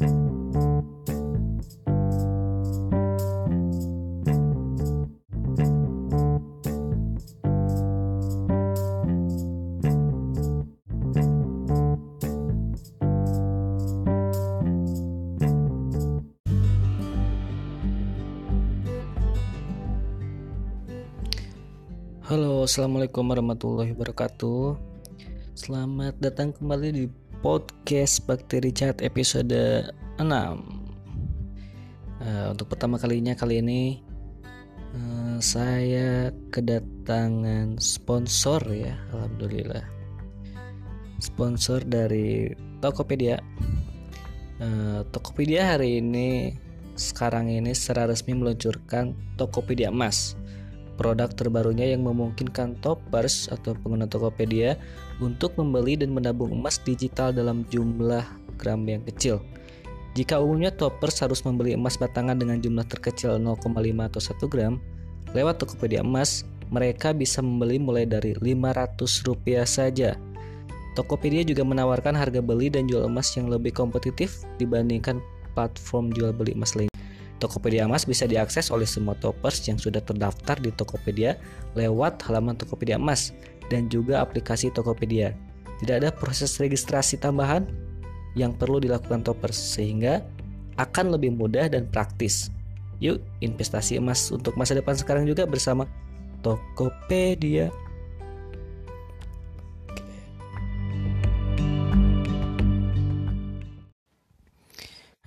Halo, assalamualaikum warahmatullahi wabarakatuh. Selamat datang kembali di podcast Bakteri Chat episode 6. Uh, untuk pertama kalinya kali ini uh, saya kedatangan sponsor ya, alhamdulillah. Sponsor dari Tokopedia. Uh, Tokopedia hari ini sekarang ini secara resmi meluncurkan Tokopedia Emas produk terbarunya yang memungkinkan toppers atau pengguna Tokopedia untuk membeli dan menabung emas digital dalam jumlah gram yang kecil. Jika umumnya toppers harus membeli emas batangan dengan jumlah terkecil 0,5 atau 1 gram, lewat Tokopedia Emas, mereka bisa membeli mulai dari Rp500 saja. Tokopedia juga menawarkan harga beli dan jual emas yang lebih kompetitif dibandingkan platform jual beli emas lain. Tokopedia Emas bisa diakses oleh semua toppers yang sudah terdaftar di Tokopedia lewat halaman Tokopedia Emas dan juga aplikasi Tokopedia. Tidak ada proses registrasi tambahan yang perlu dilakukan toppers sehingga akan lebih mudah dan praktis. Yuk, investasi emas untuk masa depan sekarang juga bersama Tokopedia.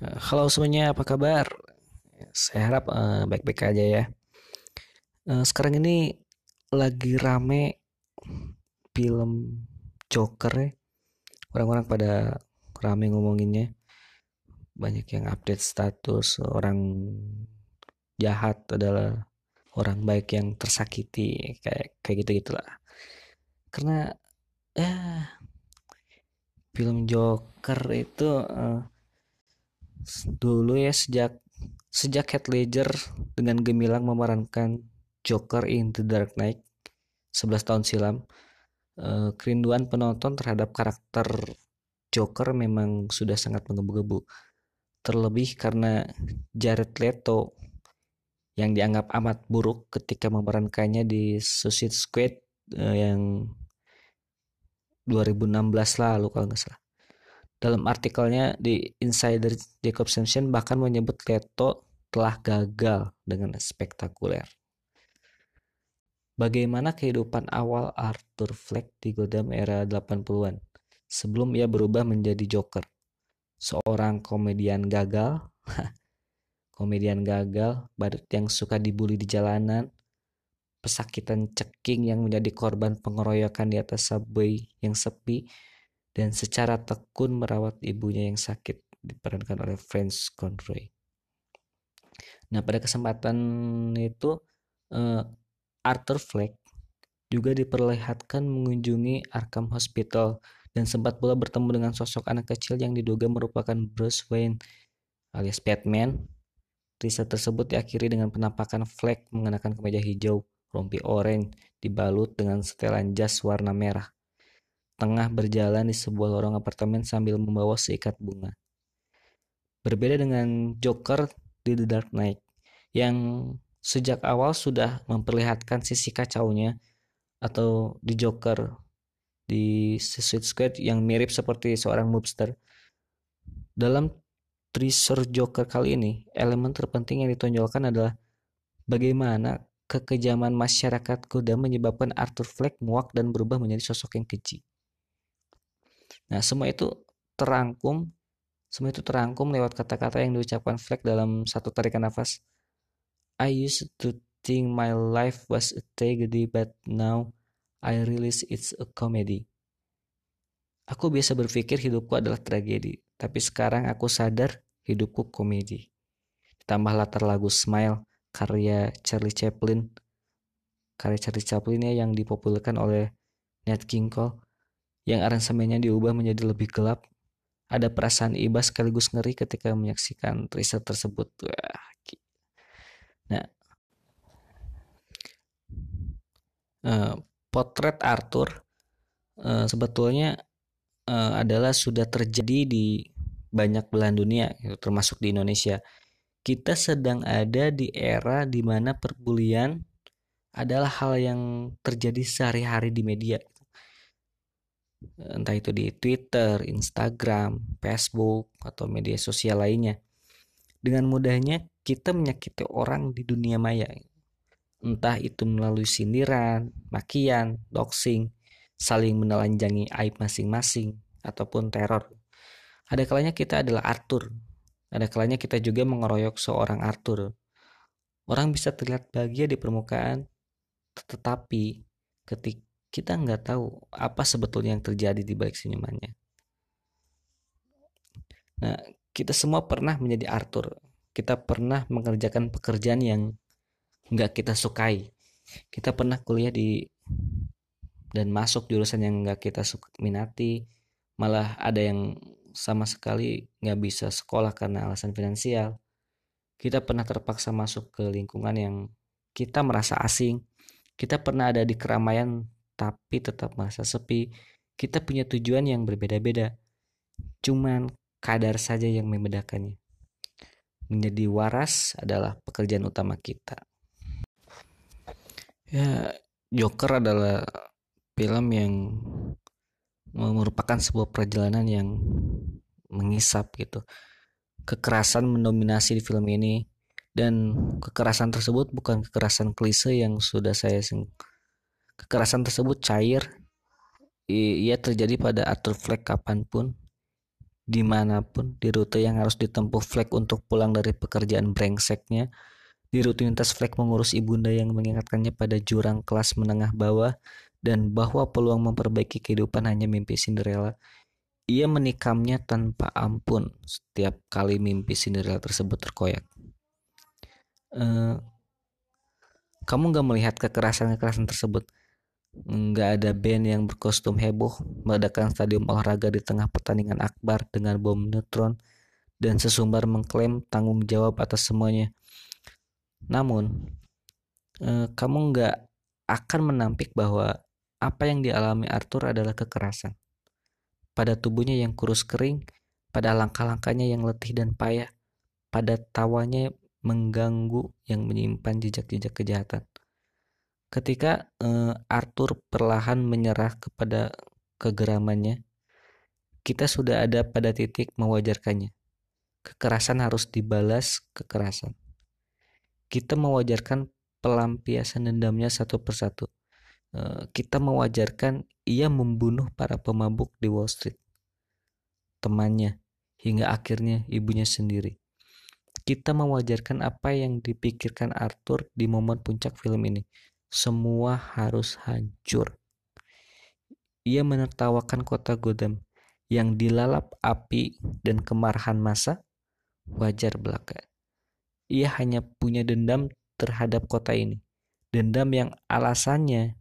Halo semuanya, apa kabar? Saya harap uh, baik-baik aja ya. Uh, sekarang ini lagi rame film Joker ya. Orang-orang pada rame ngomonginnya. Banyak yang update status orang jahat adalah orang baik yang tersakiti kayak kayak gitu gitulah. Karena eh film Joker itu uh, dulu ya sejak Sejak Heath Ledger dengan gemilang memerankan Joker in The Dark Knight 11 tahun silam, eh, kerinduan penonton terhadap karakter Joker memang sudah sangat menggebu-gebu. Terlebih karena Jared Leto yang dianggap amat buruk ketika memerankannya di Suicide Squad eh, yang 2016 lalu kalau nggak salah. Dalam artikelnya di Insider Jacob Simpson bahkan menyebut Leto telah gagal dengan spektakuler. Bagaimana kehidupan awal Arthur Fleck di Gotham era 80-an sebelum ia berubah menjadi Joker? Seorang komedian gagal, komedian gagal, badut yang suka dibully di jalanan, pesakitan ceking yang menjadi korban pengeroyokan di atas subway yang sepi, dan secara tekun merawat ibunya yang sakit diperankan oleh Franz Conroy. Nah pada kesempatan itu uh, Arthur Fleck juga diperlihatkan mengunjungi Arkham Hospital dan sempat pula bertemu dengan sosok anak kecil yang diduga merupakan Bruce Wayne alias Batman. Riset tersebut diakhiri dengan penampakan Fleck mengenakan kemeja hijau, rompi oranye, dibalut dengan setelan jas warna merah tengah berjalan di sebuah lorong apartemen sambil membawa seikat bunga. Berbeda dengan Joker di The Dark Knight yang sejak awal sudah memperlihatkan sisi kacaunya atau di Joker di Suicide Squad yang mirip seperti seorang mobster. Dalam teaser Joker kali ini, elemen terpenting yang ditonjolkan adalah bagaimana kekejaman masyarakat kuda menyebabkan Arthur Fleck muak dan berubah menjadi sosok yang keji. Nah, semua itu terangkum semua itu terangkum lewat kata-kata yang diucapkan Fleck dalam satu tarikan nafas. I used to think my life was a tragedy, but now I realize it's a comedy. Aku biasa berpikir hidupku adalah tragedi, tapi sekarang aku sadar hidupku komedi. Ditambah latar lagu Smile karya Charlie Chaplin. Karya Charlie Chaplin ya yang dipopulerkan oleh Nat King Cole yang aransemennya diubah menjadi lebih gelap. Ada perasaan iba sekaligus ngeri ketika menyaksikan riset tersebut. Nah, uh, potret Arthur uh, sebetulnya uh, adalah sudah terjadi di banyak belahan dunia, gitu, termasuk di Indonesia. Kita sedang ada di era di mana perbulian adalah hal yang terjadi sehari-hari di media. Entah itu di Twitter, Instagram, Facebook, atau media sosial lainnya. Dengan mudahnya kita menyakiti orang di dunia maya. Entah itu melalui sindiran, makian, doxing, saling menelanjangi aib masing-masing, ataupun teror. Ada kalanya kita adalah Arthur. Ada kalanya kita juga mengeroyok seorang Arthur. Orang bisa terlihat bahagia di permukaan, tetapi ketika kita nggak tahu apa sebetulnya yang terjadi di balik senyumannya. Nah, kita semua pernah menjadi Arthur. Kita pernah mengerjakan pekerjaan yang nggak kita sukai. Kita pernah kuliah di dan masuk jurusan yang nggak kita suka, minati. Malah ada yang sama sekali nggak bisa sekolah karena alasan finansial. Kita pernah terpaksa masuk ke lingkungan yang kita merasa asing. Kita pernah ada di keramaian tapi tetap merasa sepi. Kita punya tujuan yang berbeda-beda. Cuman kadar saja yang membedakannya. Menjadi waras adalah pekerjaan utama kita. Ya, Joker adalah film yang merupakan sebuah perjalanan yang mengisap gitu. Kekerasan mendominasi di film ini dan kekerasan tersebut bukan kekerasan klise yang sudah saya sing kekerasan tersebut cair ia terjadi pada atur Fleck kapan pun di mana pun di rute yang harus ditempuh Fleck untuk pulang dari pekerjaan brengseknya di rutinitas Fleck mengurus ibunda yang mengingatkannya pada jurang kelas menengah bawah dan bahwa peluang memperbaiki kehidupan hanya mimpi Cinderella. Ia menikamnya tanpa ampun setiap kali mimpi Cinderella tersebut terkoyak. Uh, kamu gak melihat kekerasan-kekerasan tersebut? Nggak ada band yang berkostum heboh meledakan stadium olahraga di tengah pertandingan akbar dengan bom neutron dan sesumbar mengklaim tanggung jawab atas semuanya. Namun, eh, kamu nggak akan menampik bahwa apa yang dialami Arthur adalah kekerasan. Pada tubuhnya yang kurus kering, pada langkah-langkahnya yang letih dan payah, pada tawanya mengganggu yang menyimpan jejak-jejak kejahatan. Ketika uh, Arthur perlahan menyerah kepada kegeramannya, kita sudah ada pada titik mewajarkannya. Kekerasan harus dibalas kekerasan. Kita mewajarkan pelampiasan dendamnya satu persatu Eh, kita mewajarkan ia membunuh para pemabuk di Wall Street, temannya, hingga akhirnya ibunya sendiri. Kita mewajarkan apa yang dipikirkan Arthur di momen puncak film ini. Semua harus hancur. Ia menertawakan kota Gotham yang dilalap api dan kemarahan masa. Wajar belaka. Ia hanya punya dendam terhadap kota ini. Dendam yang alasannya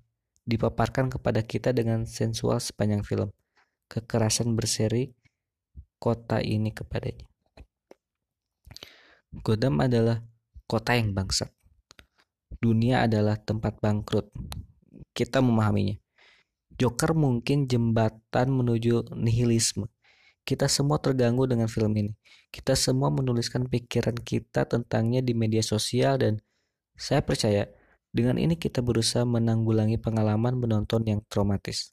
dipaparkan kepada kita dengan sensual sepanjang film. Kekerasan berseri kota ini kepadanya. Godam adalah kota yang bangsat. Dunia adalah tempat bangkrut. Kita memahaminya. Joker mungkin jembatan menuju nihilisme. Kita semua terganggu dengan film ini. Kita semua menuliskan pikiran kita tentangnya di media sosial dan saya percaya dengan ini kita berusaha menanggulangi pengalaman menonton yang traumatis.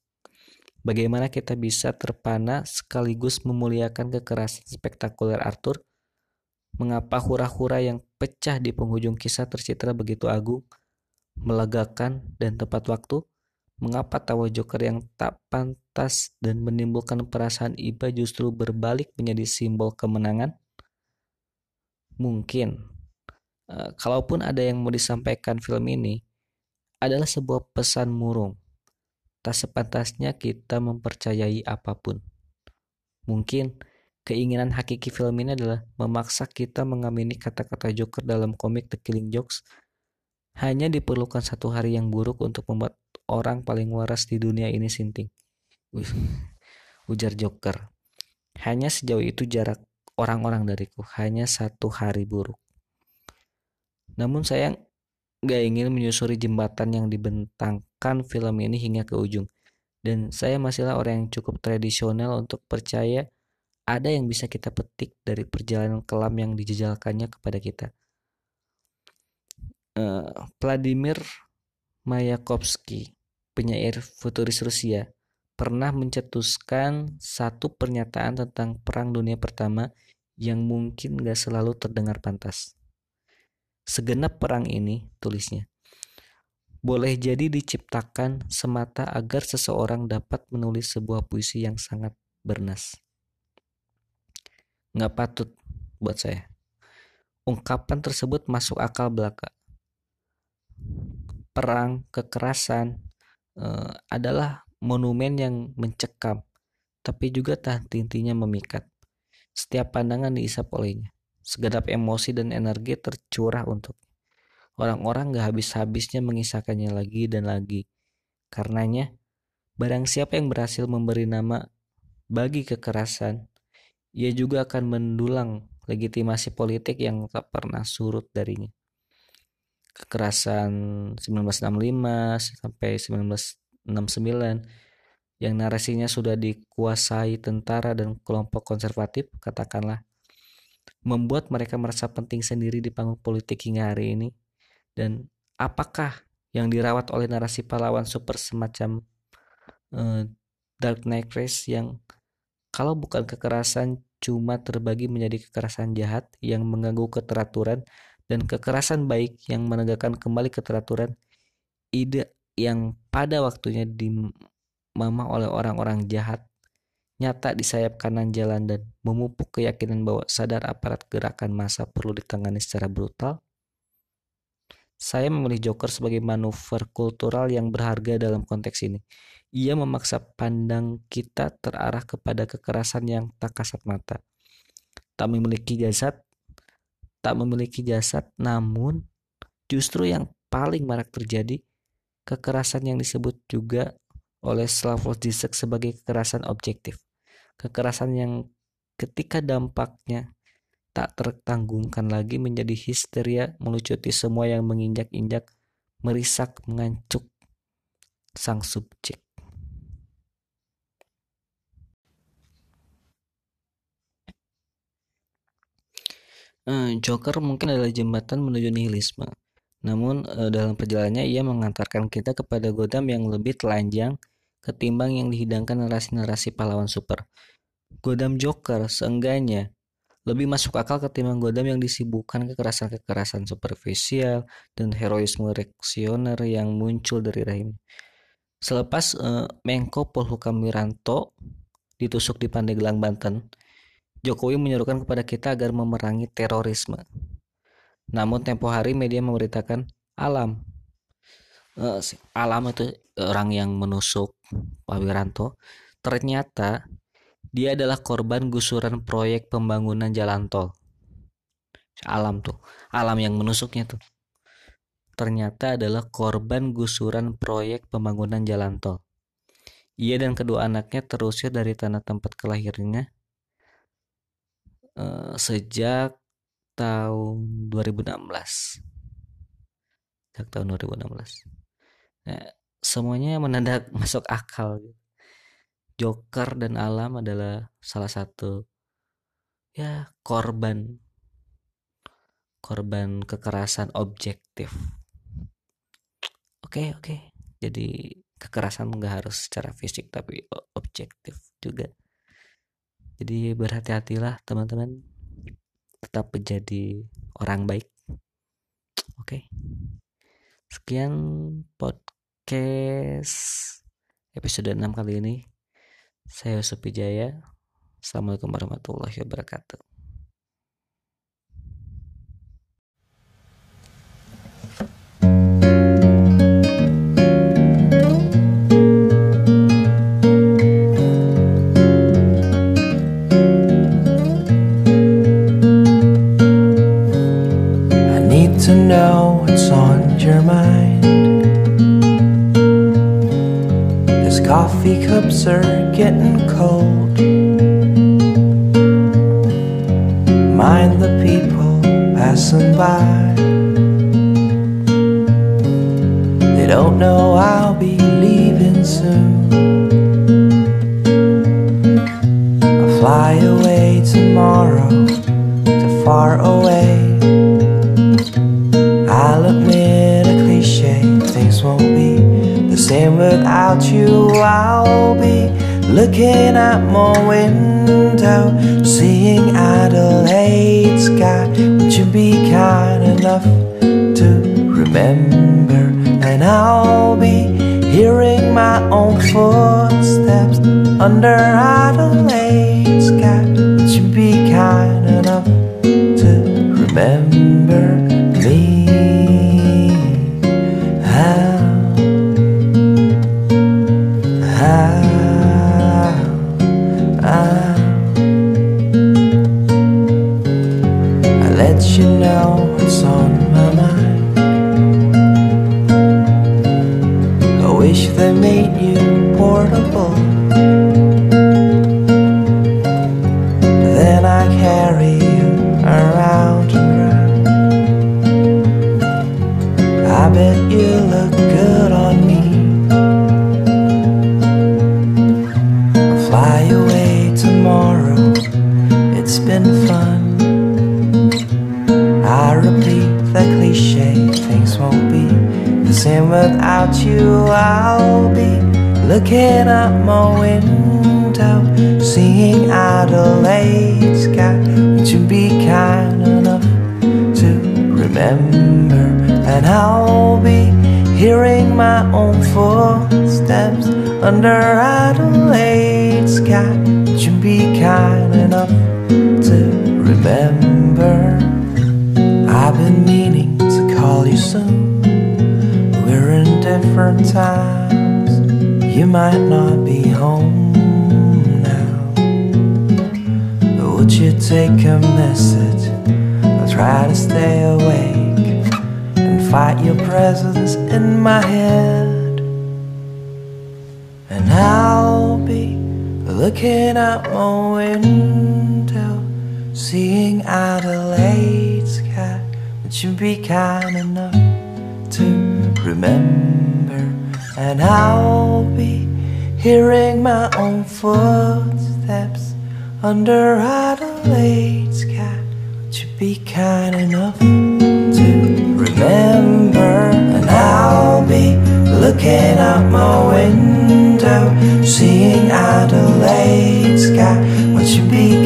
Bagaimana kita bisa terpana sekaligus memuliakan kekerasan spektakuler Arthur? Mengapa hura-hura yang pecah di penghujung kisah tercitra begitu agung, melegakan, dan tepat waktu? Mengapa tawa Joker yang tak pantas dan menimbulkan perasaan iba justru berbalik menjadi simbol kemenangan? Mungkin Eh, kalaupun ada yang mau disampaikan film ini adalah sebuah pesan murung. Tak sepantasnya kita mempercayai apa pun. Mungkin keinginan hakiki film ini adalah memaksa kita mengamini kata-kata Joker dalam komik The Killing Jokes. Hanya diperlukan satu hari yang buruk untuk membuat orang paling waras di dunia ini sinting. Ujar Joker. Hanya sejauh itu jarak orang-orang dariku. Hanya satu hari buruk. Namun saya nggak ingin menyusuri jembatan yang dibentangkan film ini hingga ke ujung. Dan saya masihlah orang yang cukup tradisional untuk percaya ada yang bisa kita petik dari perjalanan kelam yang dijejalkannya kepada kita. Uh, Vladimir Mayakovsky, penyair futuris Rusia, pernah mencetuskan satu pernyataan tentang Perang Dunia Pertama yang mungkin gak selalu terdengar pantas. Segenap perang ini, tulisnya, boleh jadi diciptakan semata agar seseorang dapat menulis sebuah puisi yang sangat bernas. Nggak patut buat saya. Ungkapan tersebut masuk akal belaka. Perang, kekerasan uh, adalah monumen yang mencekam, tapi juga tak intinya memikat. Setiap pandangan diisap olehnya. Segenap emosi dan energi tercurah untuk Orang-orang gak habis-habisnya mengisahkannya lagi dan lagi. Karenanya, barang siapa yang berhasil memberi nama bagi kekerasan, ia juga akan mendulang legitimasi politik yang tak pernah surut darinya. Kekerasan 1965 sampai 1969 yang narasinya sudah dikuasai tentara dan kelompok konservatif, katakanlah, membuat mereka merasa penting sendiri di panggung politik hingga hari ini dan apakah yang dirawat oleh narasi pahlawan super semacam uh, Dark Knight Race yang kalau bukan kekerasan cuma terbagi menjadi kekerasan jahat yang mengganggu keteraturan dan kekerasan baik yang menegakkan kembali keteraturan ide yang pada waktunya dimamah oleh orang-orang jahat nyata di sayap kanan jalan dan memupuk keyakinan bahwa sadar aparat gerakan massa perlu ditangani secara brutal saya memilih Joker sebagai manuver kultural yang berharga dalam konteks ini. Ia memaksa pandang kita terarah kepada kekerasan yang tak kasat mata. Tak memiliki jasad, tak memiliki jasad, namun justru yang paling marak terjadi, kekerasan yang disebut juga oleh Slavoj Zizek sebagai kekerasan objektif. Kekerasan yang ketika dampaknya tak tertanggungkan lagi menjadi histeria melucuti semua yang menginjak-injak, merisak, mengancuk sang subjek. Joker mungkin adalah jembatan menuju nihilisme. Namun eh, dalam perjalanannya ia mengantarkan kita kepada Godam yang lebih telanjang ketimbang yang dihidangkan narasi-narasi pahlawan super. Godam Joker seenggaknya lebih masuk akal ketimbang Godam yang disibukkan kekerasan-kekerasan superficial dan heroisme reaksioner yang muncul dari rahim. Selepas uh, Menko Polhukam Wiranto ditusuk di Pandeglang, Banten, Jokowi menyerukan kepada kita agar memerangi terorisme. Namun tempo hari media memberitakan alam. Uh, alam itu orang yang menusuk Pak Wiranto ternyata dia adalah korban gusuran proyek pembangunan jalan tol. Alam tuh, alam yang menusuknya tuh. Ternyata adalah korban gusuran proyek pembangunan jalan tol. Ia dan kedua anaknya terusir dari tanah tempat kelahirannya uh, sejak tahun 2016. Sejak tahun 2016. Nah, semuanya mendadak masuk akal gitu. Joker dan Alam adalah salah satu ya korban korban kekerasan objektif. Oke oke, jadi kekerasan nggak harus secara fisik tapi objektif juga. Jadi berhati-hatilah teman-teman, tetap menjadi orang baik. Oke, sekian podcast episode 6 kali ini. Saya Yusuf Wijaya. Assalamualaikum warahmatullahi wabarakatuh. Don't know I'll be leaving soon. I'll fly away tomorrow to far away. I'll admit a cliche, things won't be the same without you. I'll be looking at my window, seeing Adelaide sky. Would you be kind enough to remember? And I'll be hearing my own footsteps under Adelaide sky. Would you be kind enough to remember me? How, how, how I let you know looking out my window, seeing Adelaide sky. Would you be kind enough to remember? And I'll be hearing my own footsteps under Adelaide sky. Would you be kind enough to remember? I've been meaning to call you soon. We're in different times. You might not be home now. But would you take a message? I'll try to stay awake and fight your presence in my head. And I'll be looking out my window, seeing Adelaide sky. Would you be kind enough to remember? And I'll be hearing my own footsteps under Adelaide sky. Would you be kind enough to remember? And I'll be looking out my window, seeing Adelaide sky. Would you be